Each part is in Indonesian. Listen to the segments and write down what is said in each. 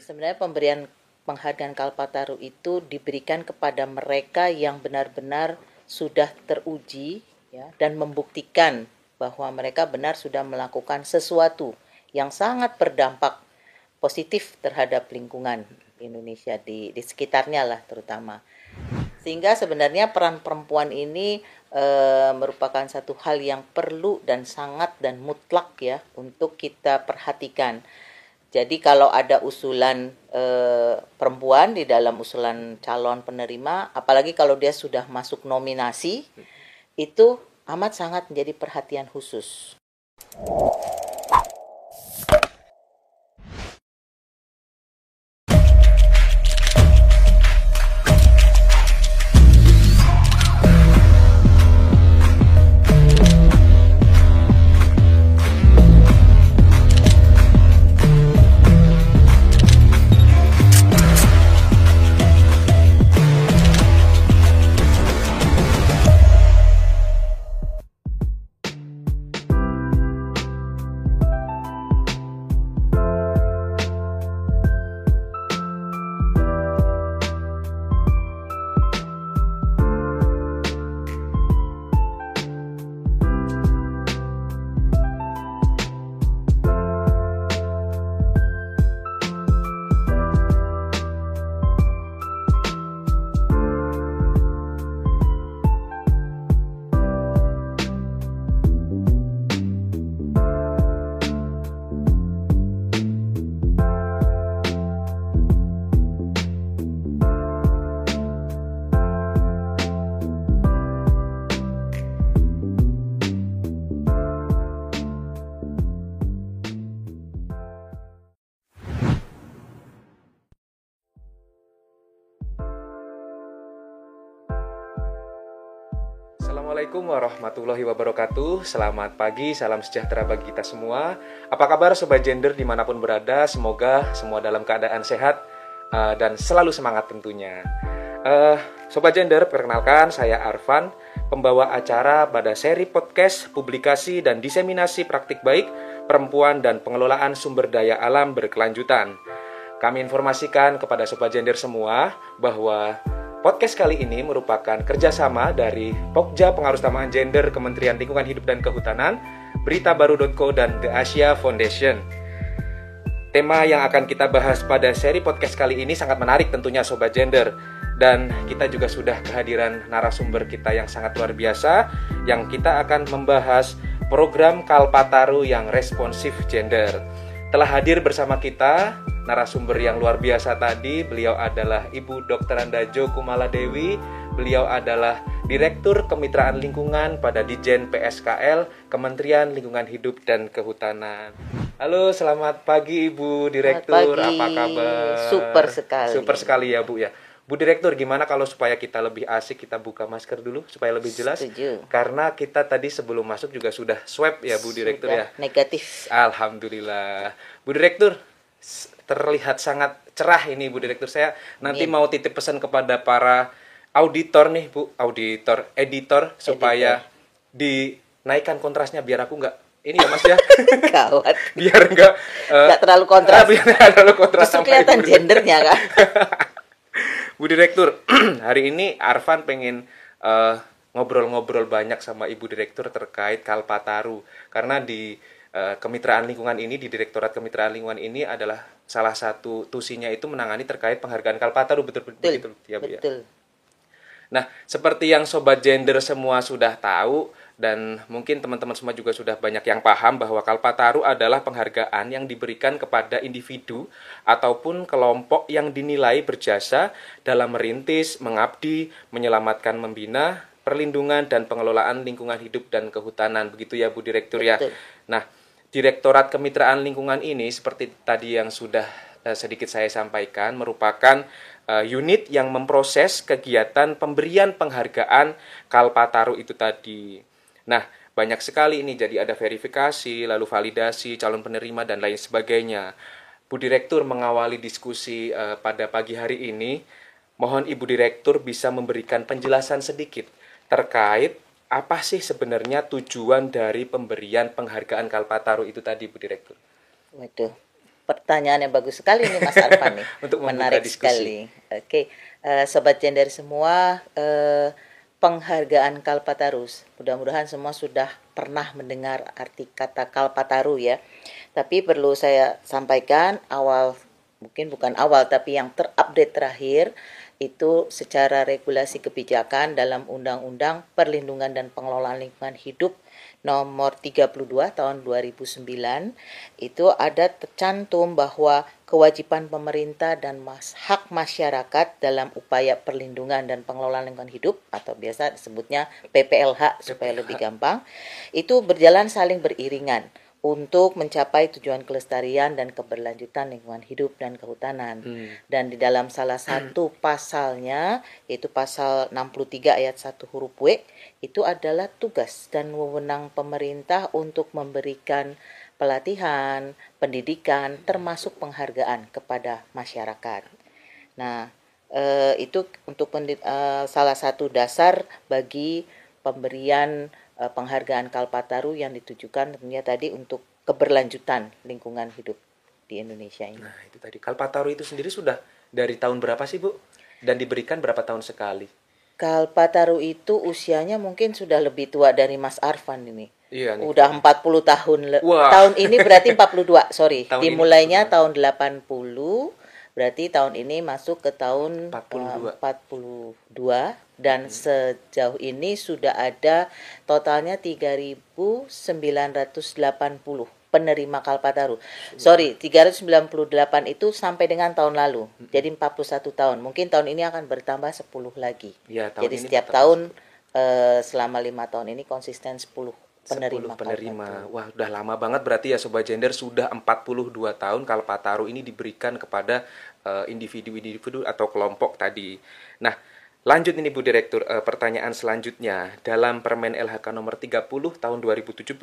Sebenarnya pemberian penghargaan Kalpataru itu diberikan kepada mereka yang benar-benar sudah teruji ya dan membuktikan bahwa mereka benar sudah melakukan sesuatu yang sangat berdampak positif terhadap lingkungan Indonesia di di sekitarnya lah terutama. Sehingga sebenarnya peran perempuan ini e, merupakan satu hal yang perlu dan sangat dan mutlak ya untuk kita perhatikan. Jadi kalau ada usulan e, perempuan di dalam usulan calon penerima, apalagi kalau dia sudah masuk nominasi, itu amat sangat menjadi perhatian khusus. Assalamualaikum warahmatullahi wabarakatuh. Selamat pagi, salam sejahtera bagi kita semua. Apa kabar Sobat Gender di mana pun berada? Semoga semua dalam keadaan sehat uh, Dan selalu semangat tentunya. Uh, Sobat Gender, perkenalkan saya Arfan Pembawa acara pada seri podcast, publikasi, dan diseminasi praktik baik Perempuan dan pengelolaan sumber daya alam berkelanjutan. Kami informasikan kepada Sobat Gender semua Bahwa Podcast kali ini merupakan kerjasama dari Pokja Pengarustamaan Gender Kementerian Lingkungan Hidup dan Kehutanan, Beritabaru.co, dan The Asia Foundation. Tema yang akan kita bahas pada seri podcast kali ini sangat menarik tentunya Sobat Gender. Dan kita juga sudah kehadiran narasumber kita yang sangat luar biasa, yang kita akan membahas program Kalpataru yang responsif gender. Telah hadir bersama kita narasumber yang luar biasa tadi. Beliau adalah Ibu Dr. Andajo Kumala Dewi. Beliau adalah Direktur Kemitraan Lingkungan pada Dijen PSKL Kementerian Lingkungan Hidup dan Kehutanan. Halo, selamat pagi Ibu Direktur. pagi. Apa kabar? Super sekali. Super sekali ya Bu ya. Bu Direktur, gimana kalau supaya kita lebih asik kita buka masker dulu supaya lebih jelas? Setuju. Karena kita tadi sebelum masuk juga sudah swab ya Bu Direktur Sudah ya. Negatif. Alhamdulillah. Bu Direktur, terlihat sangat cerah ini Bu Direktur. Saya nanti Amin. mau titip pesan kepada para auditor nih Bu, auditor, editor supaya dinaikkan kontrasnya biar aku nggak ini ya Mas ya. Gawat. biar nggak eh, Nggak terlalu kontras. biar nggak terlalu kontras Justru kelihatan gendernya kan. Bu Direktur, hari ini Arfan pengen eh, ngobrol-ngobrol banyak sama Ibu Direktur terkait Kalpataru karena di eh, kemitraan lingkungan ini di Direktorat Kemitraan Lingkungan ini adalah salah satu tusinya itu menangani terkait penghargaan Kalpataru betul betul, Betul. betul ya Bu ya. Betul. Nah, seperti yang sobat gender semua sudah tahu dan mungkin teman-teman semua juga sudah banyak yang paham bahwa Kalpataru adalah penghargaan yang diberikan kepada individu ataupun kelompok yang dinilai berjasa dalam merintis, mengabdi, menyelamatkan, membina, perlindungan dan pengelolaan lingkungan hidup dan kehutanan. Begitu ya Bu Direktur ya. Betul. Nah, Direktorat Kemitraan Lingkungan ini seperti tadi yang sudah eh, sedikit saya sampaikan merupakan eh, unit yang memproses kegiatan pemberian penghargaan Kalpataru itu tadi. Nah, banyak sekali ini jadi ada verifikasi, lalu validasi calon penerima dan lain sebagainya. Bu Direktur mengawali diskusi eh, pada pagi hari ini. Mohon Ibu Direktur bisa memberikan penjelasan sedikit terkait apa sih sebenarnya tujuan dari pemberian penghargaan Kalpataru itu tadi Bu Direktur? Waduh. pertanyaan yang bagus sekali nih Mas Arfan nih. Untuk Menarik diskusi. sekali. Oke, eh, sobat gender semua, eh, penghargaan Kalpatarus. Mudah-mudahan semua sudah pernah mendengar arti kata Kalpataru ya. Tapi perlu saya sampaikan awal mungkin bukan awal tapi yang terupdate terakhir itu secara regulasi kebijakan dalam Undang-Undang Perlindungan dan Pengelolaan Lingkungan Hidup nomor 32 tahun 2009 itu ada tercantum bahwa kewajiban pemerintah dan mas, hak masyarakat dalam upaya perlindungan dan pengelolaan lingkungan hidup atau biasa disebutnya PPLH supaya lebih gampang itu berjalan saling beriringan untuk mencapai tujuan kelestarian dan keberlanjutan lingkungan hidup dan kehutanan. Hmm. Dan di dalam salah satu pasalnya yaitu pasal 63 ayat 1 huruf W itu adalah tugas dan wewenang pemerintah untuk memberikan pelatihan, pendidikan termasuk penghargaan kepada masyarakat. Nah, eh, itu untuk eh, salah satu dasar bagi pemberian penghargaan Kalpataru yang ditujukan tentunya tadi untuk keberlanjutan lingkungan hidup di Indonesia ini. Nah, itu tadi Kalpataru itu sendiri sudah dari tahun berapa sih, Bu? Dan diberikan berapa tahun sekali? Kalpataru itu usianya mungkin sudah lebih tua dari Mas Arfan ini. Iya nih. Udah 40 tahun. Wah. Tahun ini berarti 42, sorry. Tahun ini Dimulainya tahun 80, berarti tahun ini masuk ke tahun 42. eh, 42 dan sejauh ini sudah ada totalnya 3980 penerima Kalpataru. Sorry, 398 itu sampai dengan tahun lalu. Jadi 41 tahun. Mungkin tahun ini akan bertambah 10 lagi. Iya, tahun Jadi setiap tahun eh, selama lima tahun ini konsisten 10 penerima. 10 penerima. Kalpataru. Wah, udah lama banget berarti ya Sobat Gender sudah 42 tahun Kalpataru ini diberikan kepada eh, individu-individu atau kelompok tadi. Nah, lanjut ini Bu Direktur, eh, pertanyaan selanjutnya. Dalam Permen LHK nomor 30 tahun 2017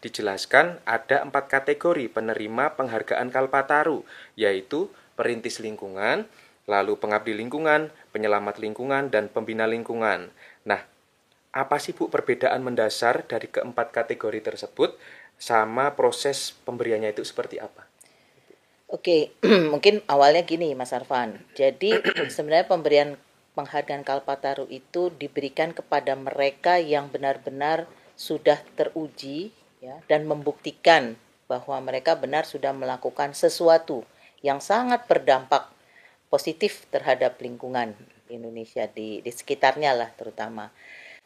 dijelaskan ada empat kategori penerima penghargaan Kalpataru, yaitu perintis lingkungan, lalu pengabdi lingkungan, penyelamat lingkungan, dan pembina lingkungan. Nah, apa sih Bu perbedaan mendasar dari keempat kategori tersebut sama proses pemberiannya itu seperti apa? Oke, mungkin awalnya gini Mas Arfan. Jadi sebenarnya pemberian penghargaan Kalpataru itu diberikan kepada mereka yang benar-benar sudah teruji ya dan membuktikan bahwa mereka benar sudah melakukan sesuatu yang sangat berdampak positif terhadap lingkungan Indonesia di di sekitarnya lah terutama.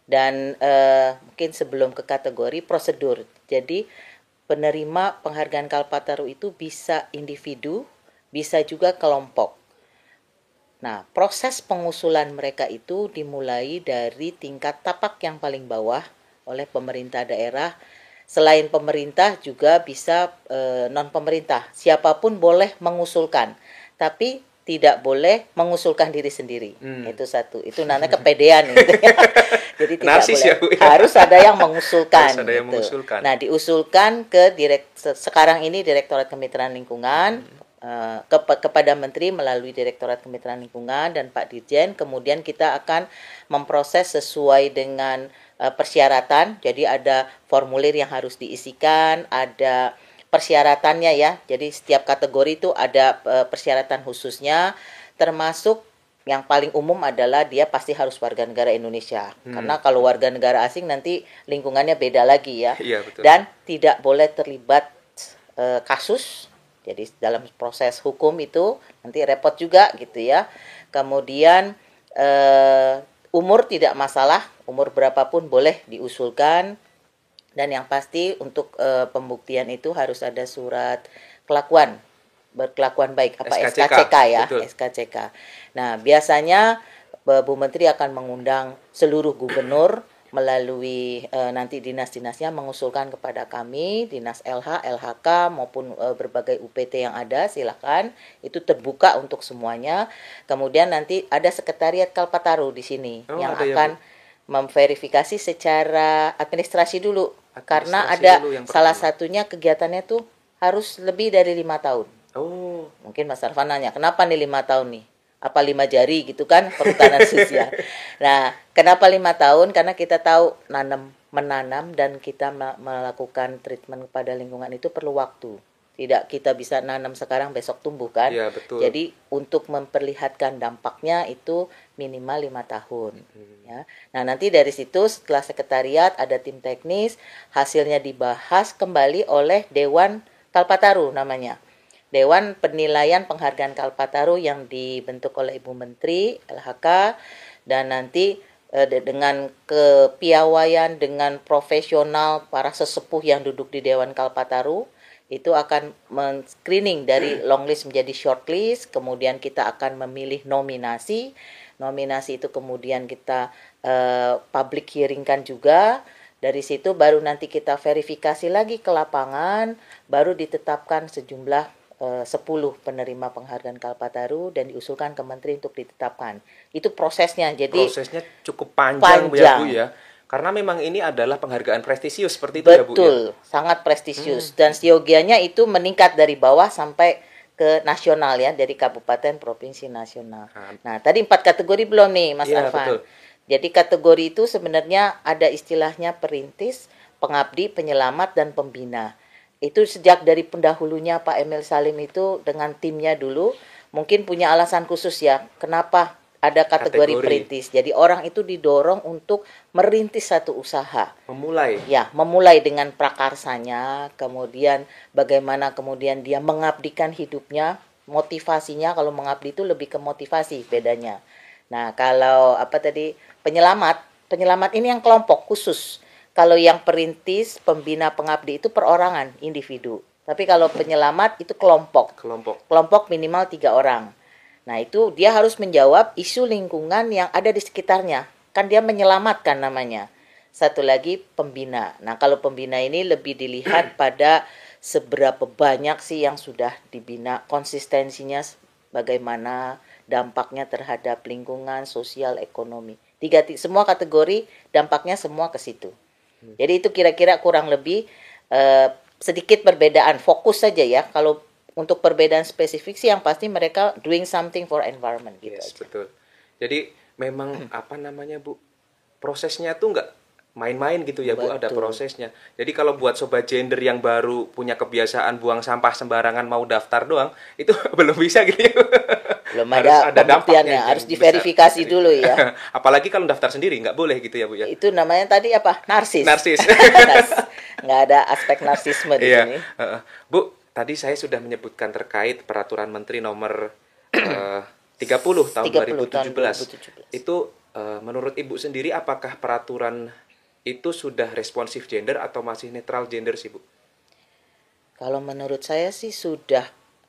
Dan eh, mungkin sebelum ke kategori prosedur. Jadi penerima penghargaan Kalpataru itu bisa individu, bisa juga kelompok. Nah, proses pengusulan mereka itu dimulai dari tingkat tapak yang paling bawah oleh pemerintah daerah. Selain pemerintah juga bisa non pemerintah. Siapa pun boleh mengusulkan, tapi tidak boleh mengusulkan diri sendiri. Hmm. Itu satu. Itu namanya kepedean gitu. Jadi tidak Narsis boleh. ya, Bu, ya? Harus ada yang mengusulkan. Harus ada yang gitu. mengusulkan. Nah, diusulkan ke direk se- sekarang ini Direktorat Kemitraan Lingkungan eh, kepa- kepada Menteri melalui Direktorat Kemitraan Lingkungan dan Pak Dirjen. Kemudian kita akan memproses sesuai dengan eh, persyaratan. Jadi ada formulir yang harus diisikan, ada persyaratannya ya. Jadi setiap kategori itu ada eh, persyaratan khususnya termasuk yang paling umum adalah dia pasti harus warga negara Indonesia. Hmm. Karena kalau warga negara asing nanti lingkungannya beda lagi ya. Iya, betul. Dan tidak boleh terlibat eh, kasus. Jadi dalam proses hukum itu nanti repot juga gitu ya. Kemudian eh, umur tidak masalah, umur berapapun boleh diusulkan. Dan yang pasti untuk eh, pembuktian itu harus ada surat kelakuan berkelakuan baik apa SKCK, SKCK, ya betul. SKCK. Nah biasanya eh, Bu Menteri akan mengundang seluruh gubernur melalui eh, nanti dinas-dinasnya mengusulkan kepada kami dinas LH, LHK maupun eh, berbagai UPT yang ada silakan itu terbuka untuk semuanya. Kemudian nanti ada sekretariat Kalpataru di sini Oh, yang ya, akan memverifikasi secara administrasi dulu karena ada salah satunya kegiatannya tuh harus lebih dari lima tahun. Oh, Mungkin Mas Arfan nanya, kenapa nih lima tahun nih? Apa lima jari gitu kan perhutanan sosial? Nah, kenapa lima tahun? Karena kita tahu nanam menanam dan kita me- melakukan treatment kepada lingkungan itu perlu waktu. tidak kita bisa nanam sekarang besok tumbuh kan. Iya, betul. Jadi untuk memperlihatkan dampaknya itu minimal lima tahun. Hmm. Ya. Nah nanti dari situ setelah sekretariat ada tim teknis, hasilnya dibahas kembali oleh Dewan Kalpataru namanya. Dewan Penilaian Penghargaan Kalpataru yang dibentuk oleh Ibu Menteri LHK dan nanti eh, dengan kepiawaian dengan profesional para sesepuh yang duduk di Dewan Kalpataru itu akan men-screening dari long list menjadi short list, kemudian kita akan memilih nominasi. Nominasi itu kemudian kita uh, public hearing kan juga. Dari situ baru nanti kita verifikasi lagi ke lapangan, baru ditetapkan sejumlah eh, uh, 10 penerima penghargaan Kalpataru dan diusulkan ke menteri untuk ditetapkan. Itu prosesnya. Jadi prosesnya cukup panjang, panjang. Bu ya, Bu ya karena memang ini adalah penghargaan prestisius seperti itu Betul, ya Bu. Betul, ya? sangat prestisius hmm. dan siogianya itu meningkat dari bawah sampai ke nasional ya, dari kabupaten, provinsi, nasional. Nah, tadi empat kategori belum nih, Mas ya, Arfan. Betul. Jadi kategori itu sebenarnya ada istilahnya perintis, pengabdi, penyelamat dan pembina. Itu sejak dari pendahulunya Pak Emil Salim itu dengan timnya dulu mungkin punya alasan khusus ya, kenapa ada kategori, kategori perintis. Jadi orang itu didorong untuk merintis satu usaha. Memulai. Ya, memulai dengan prakarsanya, kemudian bagaimana kemudian dia mengabdikan hidupnya, motivasinya kalau mengabdi itu lebih ke motivasi bedanya. Nah, kalau apa tadi penyelamat, penyelamat ini yang kelompok khusus. Kalau yang perintis, pembina pengabdi itu perorangan, individu. Tapi kalau penyelamat itu kelompok. Kelompok. Kelompok minimal tiga orang. Nah, itu dia harus menjawab isu lingkungan yang ada di sekitarnya. Kan dia menyelamatkan namanya. Satu lagi pembina. Nah, kalau pembina ini lebih dilihat pada seberapa banyak sih yang sudah dibina, konsistensinya bagaimana, dampaknya terhadap lingkungan, sosial, ekonomi. Tiga semua kategori dampaknya semua ke situ. Hmm. Jadi itu kira-kira kurang lebih eh, sedikit perbedaan fokus saja ya. Kalau untuk perbedaan spesifik sih yang pasti mereka doing something for environment gitu. Yes, aja. betul. Jadi memang apa namanya Bu? Prosesnya tuh nggak main-main gitu ya Betul. Bu, ada prosesnya. Jadi kalau buat sobat gender yang baru punya kebiasaan buang sampah sembarangan mau daftar doang, itu belum bisa gitu ya. Belum ada, ada dampaknya, harus diverifikasi bisa. dulu ya. Apalagi kalau daftar sendiri nggak boleh gitu ya Bu ya. Itu namanya tadi apa? Narsis. Narsis. nggak ada aspek narsisme di iya. sini. Bu, tadi saya sudah menyebutkan terkait peraturan menteri nomor uh, 30 tahun 30 2017. Tahun 2017. Itu uh, menurut Ibu sendiri apakah peraturan itu sudah responsif gender atau masih netral gender sih, Bu? Kalau menurut saya sih sudah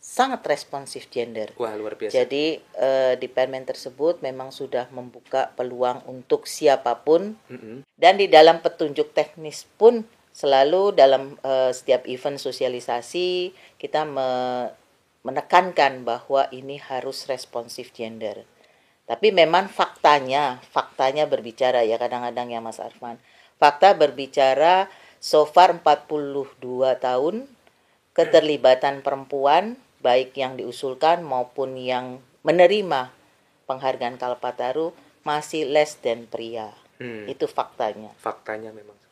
sangat responsif gender. Wah, luar biasa. Jadi uh, di permen tersebut memang sudah membuka peluang untuk siapa pun mm -hmm. dan di dalam petunjuk teknis pun selalu dalam uh, setiap event sosialisasi kita me menekankan bahwa ini harus responsif gender. Tapi memang faktanya, faktanya berbicara ya kadang-kadang ya Mas Arfan. Fakta berbicara so far 42 tahun keterlibatan perempuan baik yang diusulkan maupun yang menerima penghargaan Kalpataru masih less than pria. Hmm. Itu faktanya. Faktanya memang.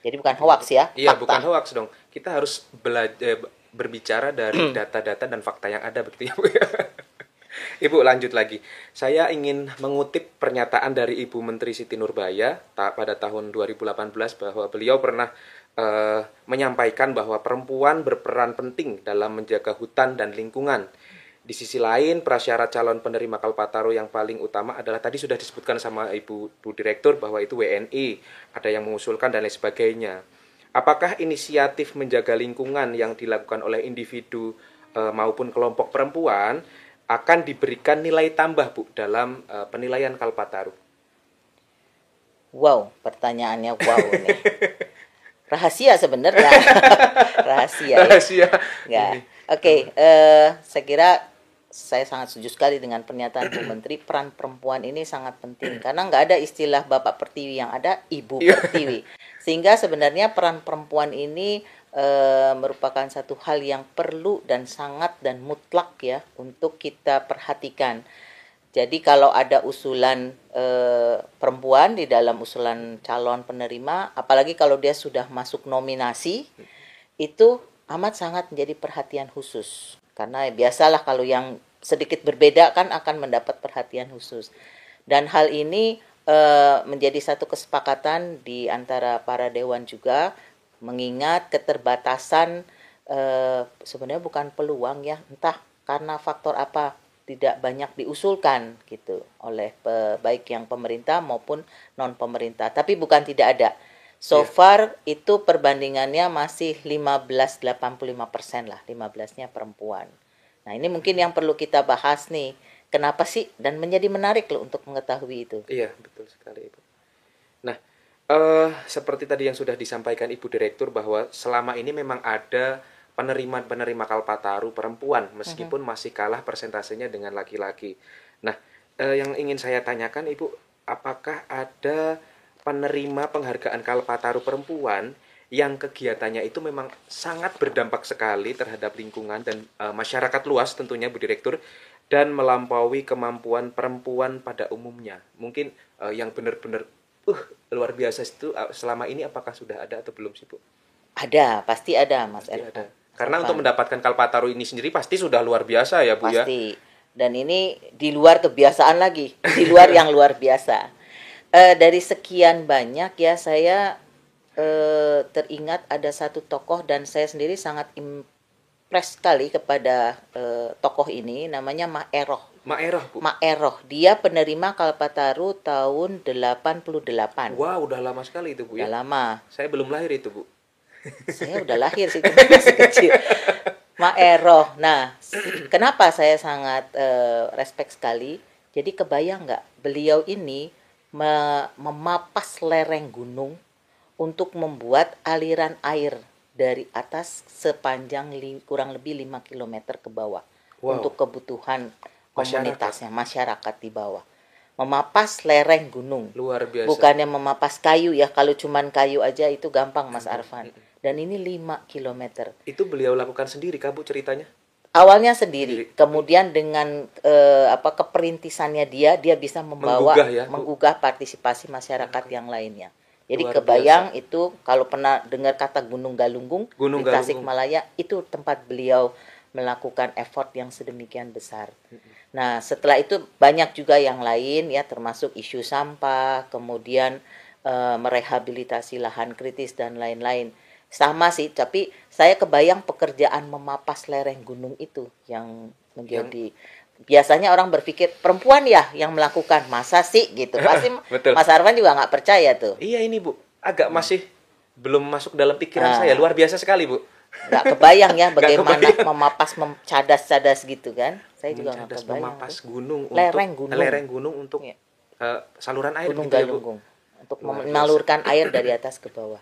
Jadi bukan hoax ya? Iya, bukan hoax dong. Kita harus belajar eh, berbicara dari data-data dan fakta yang ada begitu ya, Bu. Ibu lanjut lagi. Saya ingin mengutip pernyataan dari Ibu Menteri Siti Nurbaya pada tahun 2018 bahwa beliau pernah uh, menyampaikan bahwa perempuan berperan penting dalam menjaga hutan dan lingkungan di sisi lain, prasyarat calon penerima Kalpataru yang paling utama adalah tadi sudah disebutkan sama Ibu Bu Direktur bahwa itu WNI, ada yang mengusulkan dan lain sebagainya. Apakah inisiatif menjaga lingkungan yang dilakukan oleh individu e, maupun kelompok perempuan akan diberikan nilai tambah Bu dalam e, penilaian Kalpataru? Wow, pertanyaannya wow nih. Rahasia sebenarnya. Rahasia. Rahasia. Ya. Oke, okay, uh, eh, saya kira saya sangat setuju sekali dengan pernyataan Bu Menteri. Peran perempuan ini sangat penting karena nggak ada istilah bapak pertiwi yang ada ibu iya. pertiwi. Sehingga sebenarnya peran perempuan ini e, merupakan satu hal yang perlu dan sangat dan mutlak ya untuk kita perhatikan. Jadi kalau ada usulan e, perempuan di dalam usulan calon penerima apalagi kalau dia sudah masuk nominasi itu amat sangat menjadi perhatian khusus. Karena biasalah kalau yang sedikit berbeda kan akan mendapat perhatian khusus. Dan hal ini e, menjadi satu kesepakatan di antara para dewan juga mengingat keterbatasan e, sebenarnya bukan peluang ya entah karena faktor apa tidak banyak diusulkan gitu oleh pe, baik yang pemerintah maupun non pemerintah tapi bukan tidak ada So yeah. far itu perbandingannya masih 15-85 persen lah, 15-nya perempuan. Nah ini mungkin yang perlu kita bahas nih, kenapa sih dan menjadi menarik loh untuk mengetahui itu. Iya betul sekali Ibu. Nah uh, seperti tadi yang sudah disampaikan Ibu Direktur bahwa selama ini memang ada penerima-penerima Kalpataru perempuan meskipun uh -huh. masih kalah persentasenya dengan laki-laki. Nah uh, yang ingin saya tanyakan Ibu, apakah ada penerima penghargaan Kalpataru perempuan yang kegiatannya itu memang sangat berdampak sekali terhadap lingkungan dan e, masyarakat luas tentunya Bu Direktur dan melampaui kemampuan perempuan pada umumnya. Mungkin e, yang benar-benar uh luar biasa itu selama ini apakah sudah ada atau belum sih Bu? Ada, pasti ada Mas pasti ada. Karena untuk mendapatkan Kalpataru ini sendiri pasti sudah luar biasa ya Bu pasti. ya. Pasti. Dan ini di luar kebiasaan lagi, di luar yang luar biasa uh, dari sekian banyak ya saya uh, teringat ada satu tokoh dan saya sendiri sangat impress sekali kepada uh, tokoh ini namanya Ma Eroh. Ma Eroh, Bu. Ma Eroh. Dia penerima Kalpataru tahun 88. Wow, udah lama sekali itu, Bu udah ya. lama. Saya belum lahir itu, Bu. saya udah lahir sih, masih kecil. Ma Eroh. Nah, kenapa saya sangat uh, respect sekali? Jadi kebayang nggak beliau ini memapas lereng gunung untuk membuat aliran air dari atas sepanjang kurang lebih 5 km ke bawah wow. untuk kebutuhan komunitasnya masyarakat. masyarakat di bawah. Memapas lereng gunung. Luar biasa. Bukannya memapas kayu ya kalau cuman kayu aja itu gampang Mas Arfan. Dan ini 5 km itu beliau lakukan sendiri kabu ceritanya awalnya sendiri, kemudian dengan uh, apa keperintisannya dia dia bisa membawa menggugah, ya, menggugah partisipasi masyarakat yang lainnya. Jadi Luar kebayang biasa. itu kalau pernah dengar kata Gunung Galunggung Gunung di Tasikmalaya itu tempat beliau melakukan effort yang sedemikian besar. Nah, setelah itu banyak juga yang lain ya termasuk isu sampah, kemudian uh, merehabilitasi lahan kritis dan lain-lain sama sih tapi saya kebayang pekerjaan memapas lereng gunung itu yang menjadi yang... biasanya orang berpikir perempuan ya yang melakukan masa sih gitu pasti Betul. Mas Arvan juga nggak percaya tuh iya ini bu agak hmm. masih belum masuk dalam pikiran nah. saya luar biasa sekali bu nggak kebayang ya bagaimana kebayang. memapas cadas-cadas gitu kan saya juga nggak kebayang memapas gunung lereng untuk, gunung lereng gunung untuk ya. uh, saluran air gunung gitu ya, bu? untuk menyalurkan air dari atas ke bawah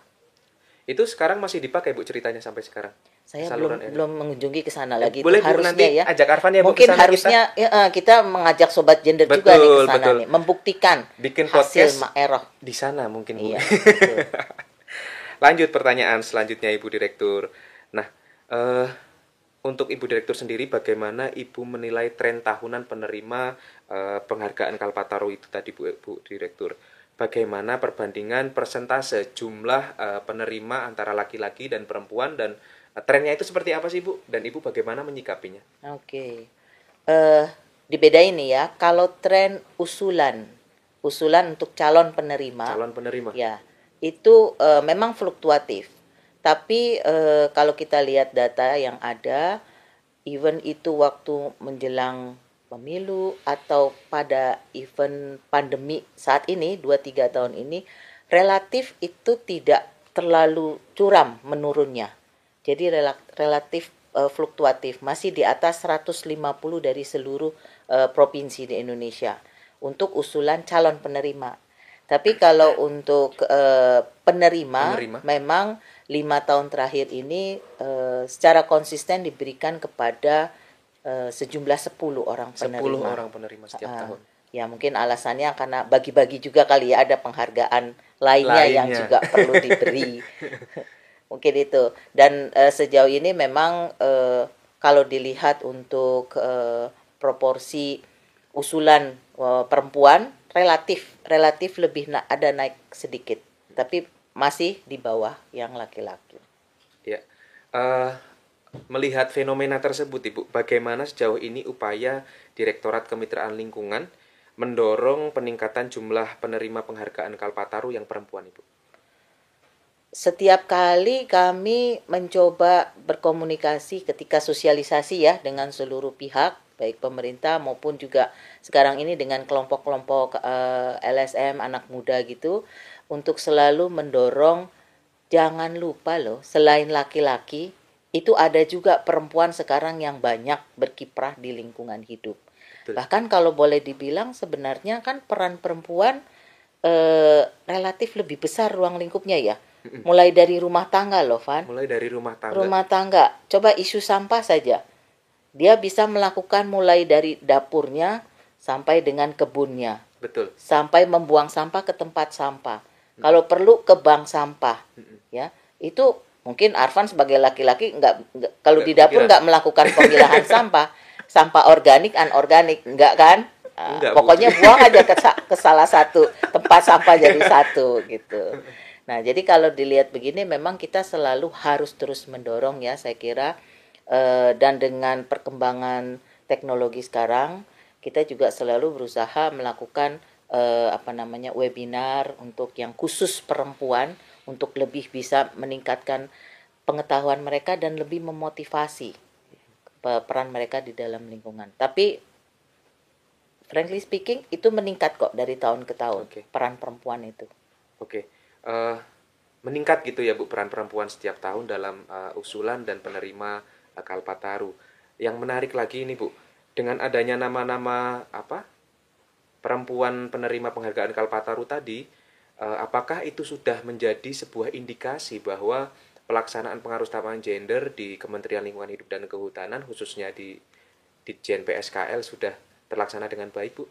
itu sekarang masih dipakai Bu ceritanya sampai sekarang. Saya belum air. belum mengunjungi ke sana lagi. Boleh itu harusnya nanti ya. ajak Arfan ya Mungkin harusnya kita. Ya, uh, kita mengajak sobat gender betul, juga nih ke sana nih, membuktikan bikin hasil Maeroh di sana mungkin Bu. Iya, Lanjut pertanyaan selanjutnya Ibu Direktur. Nah, uh, untuk Ibu Direktur sendiri bagaimana Ibu menilai tren tahunan penerima uh, penghargaan Kalpataru itu tadi Bu, Bu Direktur? Bagaimana perbandingan persentase jumlah uh, penerima antara laki-laki dan perempuan dan uh, trennya itu seperti apa sih Bu dan Ibu bagaimana menyikapinya? Oke. Okay. Uh, eh, dibedain nih ya. Kalau tren usulan usulan untuk calon penerima calon penerima ya itu uh, memang fluktuatif. Tapi uh, kalau kita lihat data yang ada even itu waktu menjelang pemilu atau pada event pandemi saat ini 2-3 tahun ini relatif itu tidak terlalu curam menurunnya. Jadi relatif uh, fluktuatif, masih di atas 150 dari seluruh uh, provinsi di Indonesia untuk usulan calon penerima. Tapi kalau untuk uh, penerima, penerima memang lima tahun terakhir ini uh, secara konsisten diberikan kepada uh, sejumlah 10 orang penerima. 10 orang penerima setiap uh, tahun. Ya mungkin alasannya karena bagi-bagi juga kali ya ada penghargaan lainnya, lainnya. yang juga perlu diberi. mungkin itu. Dan uh, sejauh ini memang uh, kalau dilihat untuk uh, proporsi usulan uh, perempuan relatif relatif lebih na ada naik sedikit, tapi masih di bawah yang laki-laki. Ya. Uh, melihat fenomena tersebut Ibu, bagaimana sejauh ini upaya Direktorat Kemitraan Lingkungan mendorong peningkatan jumlah penerima penghargaan Kalpataru yang perempuan Ibu? Setiap kali kami mencoba berkomunikasi ketika sosialisasi ya dengan seluruh pihak baik pemerintah maupun juga sekarang ini dengan kelompok-kelompok eh, LSM anak muda gitu untuk selalu mendorong jangan lupa loh selain laki-laki itu ada juga perempuan sekarang yang banyak berkiprah di lingkungan hidup. Betul. Bahkan kalau boleh dibilang sebenarnya kan peran perempuan uh, relatif lebih besar ruang lingkupnya ya. Mulai dari rumah tangga loh, Van. Mulai dari rumah tangga. Rumah tangga. Coba isu sampah saja dia bisa melakukan mulai dari dapurnya sampai dengan kebunnya. Betul. Sampai membuang sampah ke tempat sampah. Hmm. Kalau perlu ke bank sampah. Hmm. Ya. Itu mungkin Arfan sebagai laki-laki enggak, kalau di dapur nggak melakukan pemilahan sampah, sampah organik anorganik enggak kan? Ah, enggak, pokoknya bu. buang aja ke, ke salah satu tempat sampah jadi satu gitu. Nah, jadi kalau dilihat begini memang kita selalu harus terus mendorong ya saya kira Eh, dan dengan perkembangan teknologi sekarang kita juga selalu berusaha melakukan uh, apa namanya webinar untuk yang khusus perempuan untuk lebih bisa meningkatkan pengetahuan mereka dan lebih memotivasi peran mereka di dalam lingkungan. Tapi frankly speaking itu meningkat kok dari tahun ke tahun okay. peran perempuan itu. Oke. Okay. Uh, eh, meningkat gitu ya Bu peran perempuan setiap tahun dalam uh, usulan dan penerima Kalpataru. Yang menarik lagi ini Bu, dengan adanya nama-nama apa perempuan penerima penghargaan Kalpataru tadi, apakah itu sudah menjadi sebuah indikasi bahwa pelaksanaan pengaruh utamaan gender di Kementerian Lingkungan Hidup dan Kehutanan khususnya di di JNPSKL sudah terlaksana dengan baik Bu?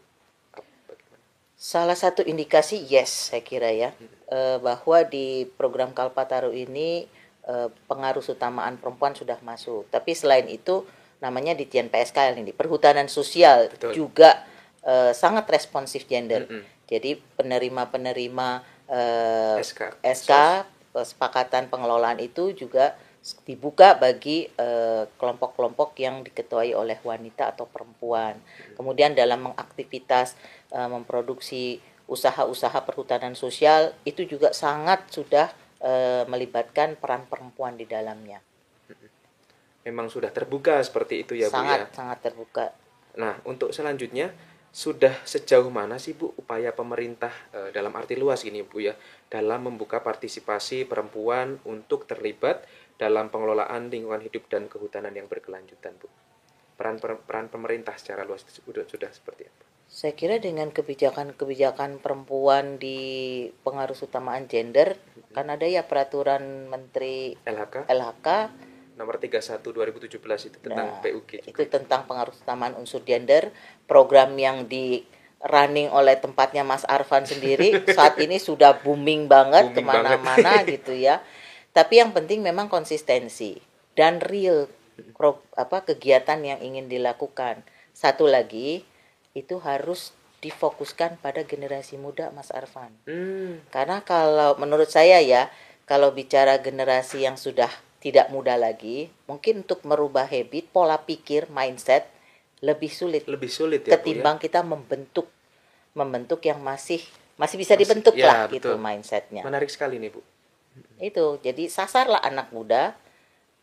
Salah satu indikasi yes saya kira ya hmm. eh, bahwa di program Kalpataru ini Eh, pengaruh utamaan perempuan sudah masuk. Tapi selain itu namanya di TNPSK ini perhutanan sosial Betul. juga sangat responsif gender. Mm -hmm. Jadi penerima-penerima uh, SK, SK kesepakatan pengelolaan itu juga dibuka bagi kelompok-kelompok uh, yang diketuai oleh wanita atau perempuan. Kemudian dalam mengaktivitas uh, memproduksi usaha-usaha perhutanan sosial itu juga sangat sudah e, melibatkan peran perempuan di dalamnya. Memang sudah terbuka seperti itu ya sangat, Bu ya. Sangat terbuka. Nah, untuk selanjutnya sudah sejauh mana sih Bu upaya pemerintah e, dalam arti luas ini Bu ya dalam membuka partisipasi perempuan untuk terlibat dalam pengelolaan lingkungan hidup dan kehutanan yang berkelanjutan Bu. Peran peran pemerintah secara luas sudah sudah seperti apa? Saya kira dengan kebijakan-kebijakan perempuan di pengaruh utamaan gender, hmm. kan ada ya peraturan Menteri LHK, LHK nomor 31 2017 itu tentang nah, PUG. Juga. Itu tentang pengaruh utamaan unsur gender, program yang di running oleh tempatnya Mas Arfan sendiri saat ini sudah booming banget ke mana-mana gitu ya. Tapi yang penting memang konsistensi dan real apa kegiatan yang ingin dilakukan. Satu lagi itu harus difokuskan pada generasi muda Mas Arfan. Hmm. Karena kalau menurut saya ya, kalau bicara generasi yang sudah tidak muda lagi, mungkin untuk merubah habit, pola pikir, mindset lebih sulit. Lebih sulit ya. Ketimbang Bu, ya? kita membentuk membentuk yang masih masih bisa dibentuk ya, lah betul. gitu mindsetnya. Menarik sekali nih Bu. Itu jadi sasarlah anak muda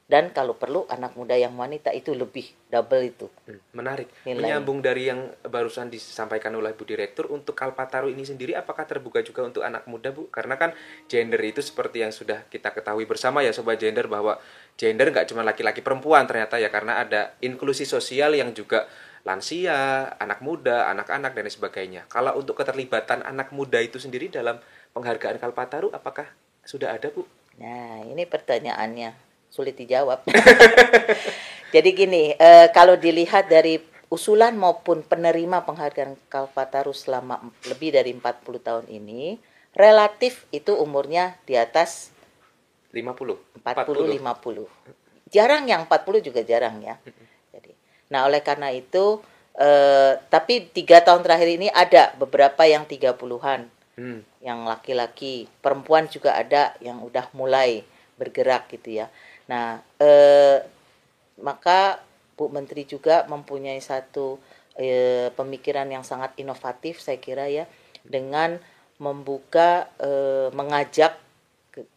dan kalau perlu anak muda yang wanita itu lebih double itu. Hmm, menarik. Nilai. Menyambung dari yang barusan disampaikan oleh Bu Direktur untuk Kalpataru ini sendiri apakah terbuka juga untuk anak muda Bu? Karena kan gender itu seperti yang sudah kita ketahui bersama ya sobat gender bahwa gender nggak cuma laki-laki perempuan ternyata ya karena ada inklusi sosial yang juga lansia, anak muda, anak-anak dan sebagainya. Kalau untuk keterlibatan anak muda itu sendiri dalam penghargaan Kalpataru apakah sudah ada Bu? Nah, ini pertanyaannya sulit dijawab. Jadi gini, e, kalau dilihat dari usulan maupun penerima penghargaan Kalpataru selama lebih dari 40 tahun ini, relatif itu umurnya di atas 50. 40 40 50. Jarang yang 40 juga jarang ya. Jadi, nah oleh karena itu e, tapi tiga tahun terakhir ini ada beberapa yang 30-an. Hmm. Yang laki-laki, perempuan juga ada yang udah mulai bergerak gitu ya. Nah, eh, maka Bu Menteri juga mempunyai satu eh, pemikiran yang sangat inovatif saya kira ya dengan membuka eh, mengajak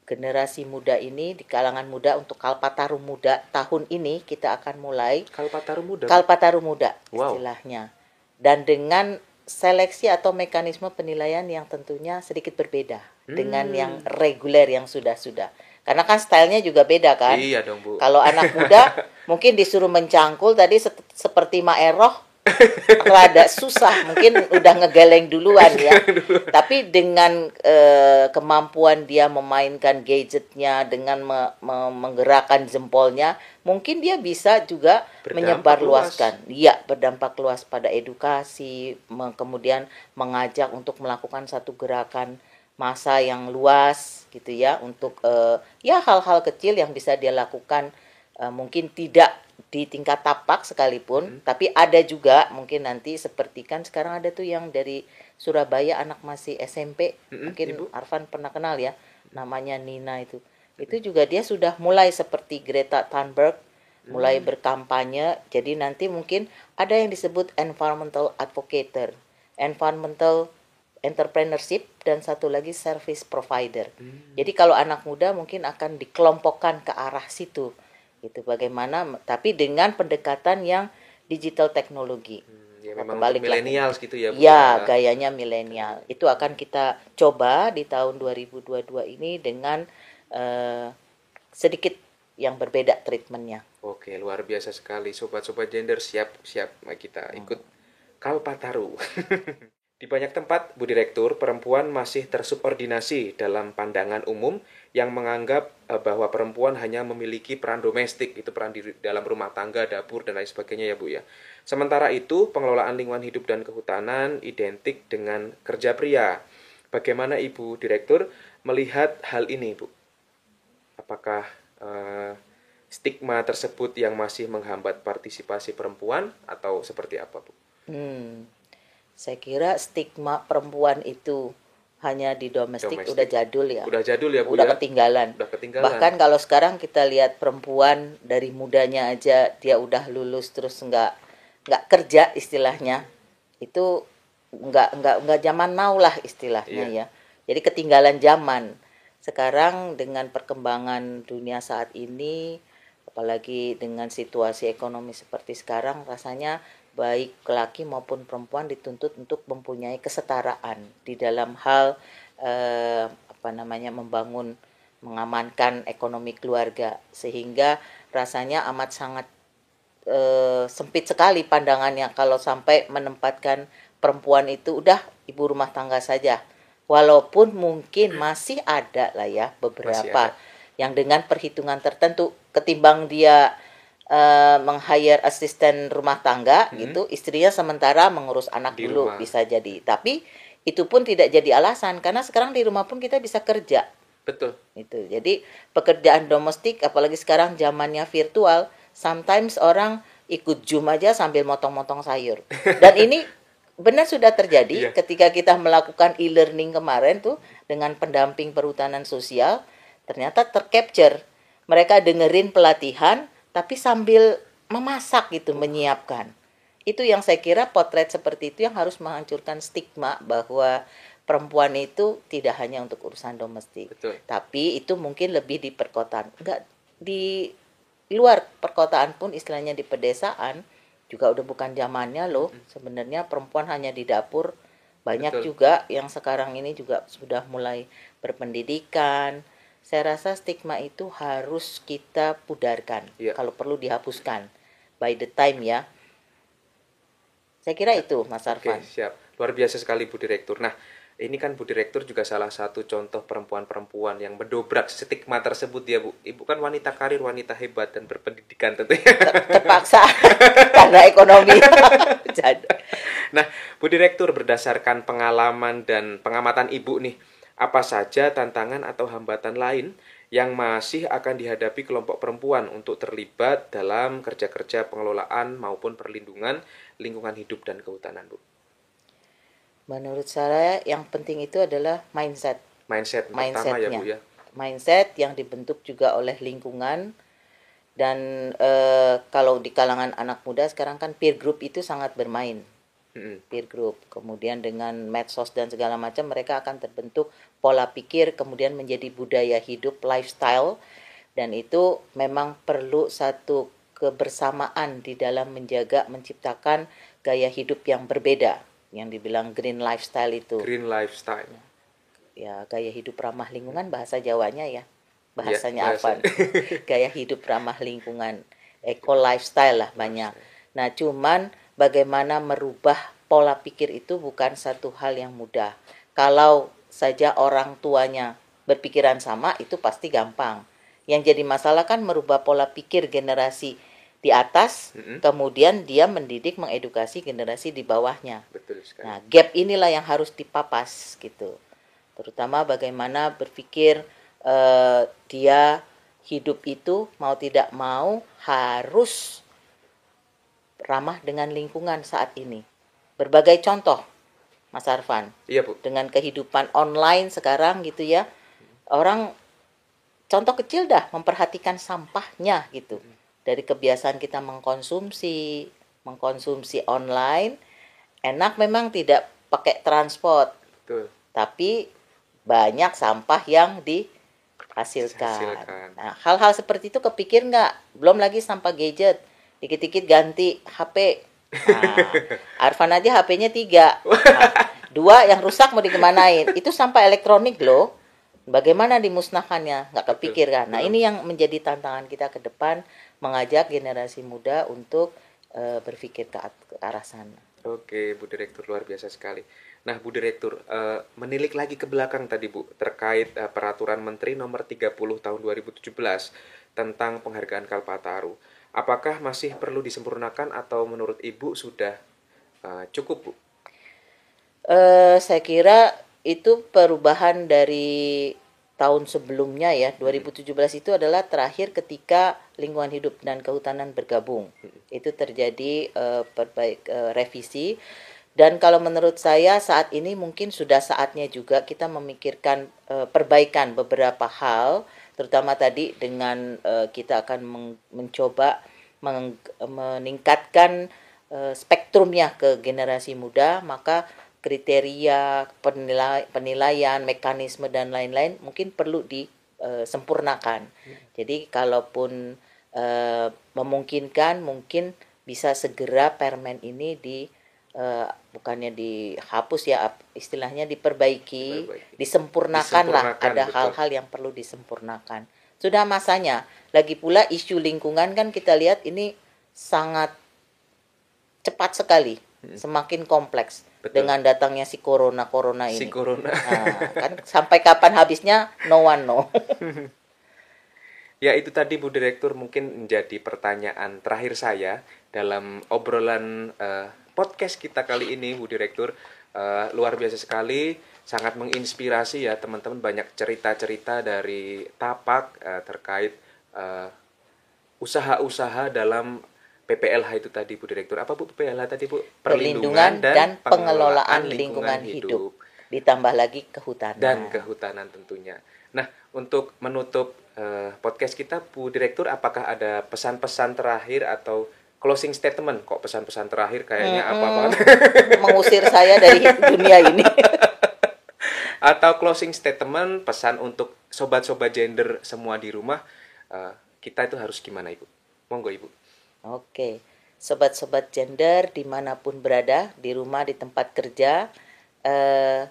generasi muda ini di kalangan muda untuk Kalpataru Muda tahun ini kita akan mulai Kalpataru Muda. Kalpataru Muda Wow. istilahnya. Dan dengan seleksi atau mekanisme penilaian yang tentunya sedikit berbeda dengan Hmm. yang reguler yang sudah-sudah. Karena kan stylenya juga beda kan. Iya dong, Bu. Kalau anak muda mungkin disuruh mencangkul tadi se- seperti Maeroh rada susah mungkin udah ngegeleng duluan ya tapi dengan eh, kemampuan dia memainkan gadgetnya dengan me- me- menggerakkan jempolnya mungkin dia bisa juga Berdampak menyebarluaskan iya berdampak luas pada edukasi me- kemudian mengajak untuk melakukan satu gerakan masa yang luas gitu ya untuk eh, ya hal-hal kecil yang bisa dia lakukan eh, mungkin tidak di tingkat tapak sekalipun, tapi ada juga mungkin nanti seperti kan sekarang ada tuh yang dari Surabaya anak masih SMP, Mm-mm, mungkin Ibu. Arfan pernah kenal ya, namanya Nina itu. Itu juga dia sudah mulai seperti Greta Thunberg, mulai berkampanye. Jadi nanti mungkin ada yang disebut environmental advocator, environmental entrepreneurship dan satu lagi service provider. Jadi kalau anak muda mungkin akan dikelompokkan ke arah situ gitu. Bagaimana tapi dengan pendekatan yang digital teknologi. Hmm, ya memang ke- milenials gitu ya, Bu. ya gayanya milenial itu akan kita coba di tahun 2022 ini dengan eh, sedikit yang berbeda treatmentnya. Oke, luar biasa sekali. Sobat-sobat gender siap siap kita ikut Kalpataru. Di banyak tempat, Bu Direktur, perempuan masih tersubordinasi dalam pandangan umum yang menganggap eh, bahwa perempuan hanya memiliki peran domestik, itu peran di dalam rumah tangga, dapur, dan lain sebagainya ya Bu ya. Sementara itu, pengelolaan lingkungan hidup dan kehutanan identik dengan kerja pria. Bagaimana Ibu Direktur melihat hal ini, Bu? Apakah eh, stigma tersebut yang masih menghambat partisipasi perempuan atau seperti apa, Bu? Hmm, saya kira stigma perempuan itu hanya di domestik, Domestik. udah jadul ya, Udah jadul ya, Bu udah ya? ketinggalan. Udah ketinggalan. Bahkan kalau sekarang kita lihat perempuan dari mudanya aja dia udah lulus terus nggak nggak kerja istilahnya itu nggak nggak nggak zaman now lah istilahnya Iya. ya. Jadi ketinggalan zaman. Sekarang dengan perkembangan dunia saat ini apalagi dengan situasi ekonomi seperti sekarang rasanya baik laki maupun perempuan dituntut untuk mempunyai kesetaraan di dalam hal eh, apa namanya membangun mengamankan ekonomi keluarga. Sehingga rasanya amat sangat eh, sempit sekali pandangannya kalau sampai menempatkan perempuan itu udah ibu rumah tangga saja. Walaupun mungkin masih ada lah ya beberapa yang dengan perhitungan tertentu ketimbang dia eh, meng-hire asisten rumah tangga gitu istrinya sementara mengurus anak Hmm. Di dulu rumah. bisa jadi tapi itu pun tidak jadi alasan karena sekarang di rumah pun kita bisa kerja Betul. itu jadi pekerjaan domestik apalagi sekarang zamannya virtual sometimes orang ikut zoom aja sambil motong-motong sayur dan ini benar sudah terjadi Iya. ketika kita melakukan e-learning kemarin tuh dengan pendamping perhutanan sosial ternyata tercapture mereka dengerin pelatihan tapi sambil memasak gitu menyiapkan. Itu yang saya kira potret seperti itu yang harus menghancurkan stigma bahwa perempuan itu tidak hanya untuk urusan domestik. Betul. tapi itu mungkin lebih di perkotaan. Enggak di luar perkotaan pun istilahnya di pedesaan juga udah bukan zamannya loh. Sebenarnya perempuan hanya di dapur. Banyak Betul. juga yang sekarang ini juga sudah mulai berpendidikan saya rasa stigma itu harus kita pudarkan Iya. kalau perlu dihapuskan by the time ya saya kira itu Mas Oke, Arfan siap. Luar biasa sekali Bu Direktur. Nah, ini kan Bu Direktur juga salah satu contoh perempuan-perempuan yang mendobrak stigma tersebut ya Bu. Ibu kan wanita karir, wanita hebat dan berpendidikan tentunya. Ter- terpaksa karena ekonomi Nah, Bu Direktur berdasarkan pengalaman dan pengamatan Ibu nih, apa saja tantangan atau hambatan lain yang masih akan dihadapi kelompok perempuan untuk terlibat dalam kerja-kerja pengelolaan maupun perlindungan lingkungan hidup dan kehutanan, Bu? menurut saya yang penting itu adalah mindset Mindset, pertama ya, Bu ya. mindset yang dibentuk juga oleh lingkungan Dan eh, kalau di kalangan anak muda sekarang kan peer group itu sangat bermain. Peer group. Kemudian dengan medsos dan segala macam mereka akan terbentuk pola pikir kemudian menjadi budaya hidup, lifestyle. Dan itu memang perlu satu kebersamaan di dalam menjaga menciptakan gaya hidup yang berbeda. Yang dibilang green lifestyle itu. Green lifestyle. ya gaya hidup ramah lingkungan bahasa Jawanya ya. Bahasanya Ya, bahasa. apa gaya hidup ramah lingkungan. Eco lifestyle lah banyak. Nah cuman bagaimana merubah pola pikir itu bukan satu hal yang mudah kalau saja orang tuanya berpikiran sama itu pasti gampang yang jadi masalah kan merubah pola pikir generasi di atas Mm-mm. kemudian dia mendidik mengedukasi generasi di bawahnya Betul sekali. Nah, gap inilah yang harus dipapas gitu. Terutama bagaimana berpikir eh, dia hidup itu mau tidak mau harus ramah dengan lingkungan saat ini. Berbagai contoh, Mas Arfan, Iya, Bu. dengan kehidupan online sekarang gitu ya. Orang contoh kecil dah memperhatikan sampahnya gitu. Dari kebiasaan kita mengkonsumsi, mengkonsumsi online, enak memang tidak pakai transport, Betul. tapi banyak sampah yang dihasilkan. Dihasilkan. Nah, hal-hal seperti itu kepikir nggak? Belum lagi sampah gadget, dikit-dikit ganti HP. Nah, Arfan aja HP-nya tiga, Nah, dua yang rusak mau dikemanain? Itu sampah elektronik loh. Bagaimana dimusnahkannya? Nggak kepikir kan? Nah, ini yang menjadi tantangan kita ke depan, mengajak generasi muda untuk eh, berpikir ke, arah sana. Oke, Bu Direktur luar biasa sekali. Nah, Bu Direktur, eh, menilik lagi ke belakang tadi, Bu, terkait eh, peraturan Menteri nomor 30 tahun 2017 tentang penghargaan Kalpataru. Apakah masih perlu disempurnakan atau menurut Ibu sudah eh, cukup, Bu? Eh, saya kira itu perubahan dari tahun sebelumnya ya. 2017 itu adalah terakhir ketika lingkungan hidup dan kehutanan bergabung. Itu terjadi eh, perbaik eh, revisi. Dan kalau menurut saya saat ini mungkin sudah saatnya juga kita memikirkan eh, perbaikan beberapa hal terutama tadi dengan eh, kita akan mencoba meng- meningkatkan eh, spektrumnya ke generasi muda maka kriteria penilai, penilaian mekanisme dan lain-lain mungkin perlu disempurnakan jadi kalaupun eh, memungkinkan mungkin bisa segera permen ini di eh, bukannya dihapus ya istilahnya diperbaiki, Diperbaiki. disempurnakan lah ada hal-hal yang perlu disempurnakan sudah masanya lagi pula isu lingkungan kan kita lihat ini sangat cepat sekali semakin kompleks Hmm. Betul. dengan datangnya si corona corona ini Si Corona. Nah, kan sampai kapan habisnya no one know Ya itu tadi Bu Direktur mungkin menjadi pertanyaan terakhir saya dalam obrolan eh, podcast kita kali ini Bu Direktur. Eh, luar biasa sekali sangat menginspirasi ya teman-teman banyak cerita-cerita dari Tapak eh, terkait eh, usaha-usaha dalam PPLH itu tadi Bu Direktur. Apa Bu PPLH tadi Bu? Perlindungan dan, pengelolaan lingkungan hidup. Ditambah lagi kehutanan. Dan kehutanan tentunya. Nah, untuk menutup eh, podcast kita, Bu Direktur, apakah ada pesan-pesan terakhir atau closing statement? Kok pesan-pesan terakhir kayaknya apa banget? mengusir saya dari dunia ini atau closing statement, pesan untuk sobat-sobat gender semua di rumah, eh, kita itu harus gimana, Ibu? Monggo, Ibu. Oke, sobat-sobat gender di mana pun berada, di rumah, di tempat kerja, eh,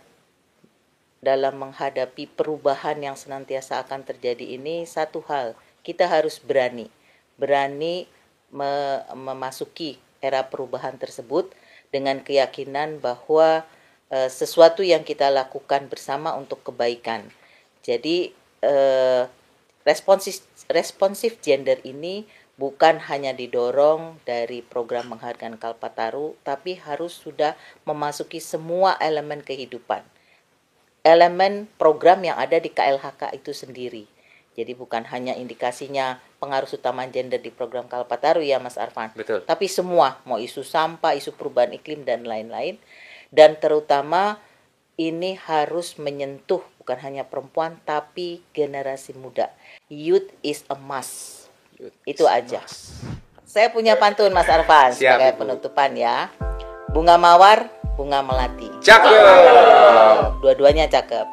dalam menghadapi perubahan yang senantiasa akan terjadi ini, satu hal, kita harus berani. Berani me- memasuki era perubahan tersebut dengan keyakinan bahwa eh, sesuatu yang kita lakukan bersama untuk kebaikan. Jadi, eh, responsif responsif gender ini bukan hanya didorong dari program penghargaan Kalpataru tapi harus sudah memasuki semua elemen kehidupan elemen program yang ada di KLHK itu sendiri jadi bukan hanya indikasinya pengaruh utama gender di program Kalpataru ya Mas Arfan Betul. tapi semua mau isu sampah isu perubahan iklim dan lain-lain dan terutama ini harus menyentuh bukan hanya perempuan tapi generasi muda. Youth is a must. Itu aja. Saya punya pantun Mas Arfan Siap, sebagai Ibu. penutupan ya. Bunga mawar, bunga melati. Cakep. Dua-duanya cakep.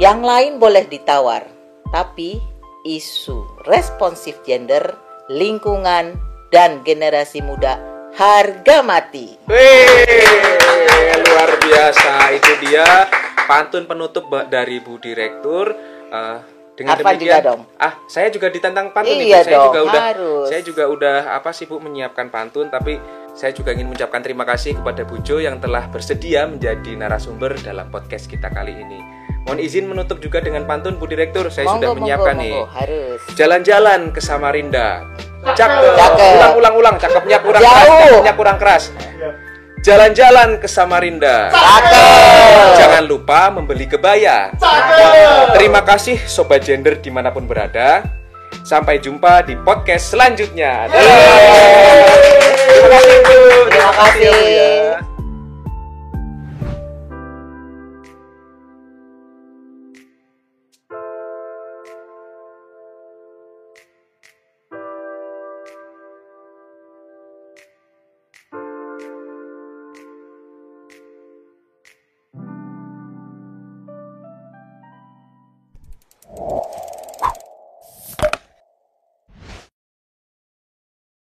Yang lain boleh ditawar, tapi isu responsif gender, lingkungan, dan generasi muda harga mati. Wih, luar biasa itu dia pantun penutup dari Bu Direktur. Eh, dengan Arfan demikian, juga dong. ah saya juga ditantang pantun Iya Bu. saya dong, juga udah, harus. saya juga udah apa sih Bu menyiapkan pantun, tapi saya juga ingin mengucapkan terima kasih kepada Bu Jo yang telah bersedia menjadi narasumber dalam podcast kita kali ini. Mohon izin menutup juga dengan pantun Bu Direktur, saya sudah Monggo, menyiapkan monggo, nih. monggo, harus. Jalan-jalan ke Samarinda. Cakep. Cakep. Ulang, ulang, ulang. Cakepnya kurang Jauh. keras. Cakepnya kurang keras. Jalan-jalan ke Samarinda. Cakep. Jangan lupa membeli kebaya. Terima kasih Sobat Gender di mana pun berada. Sampai jumpa di podcast selanjutnya. Terima kasih Bu. Terima kasih.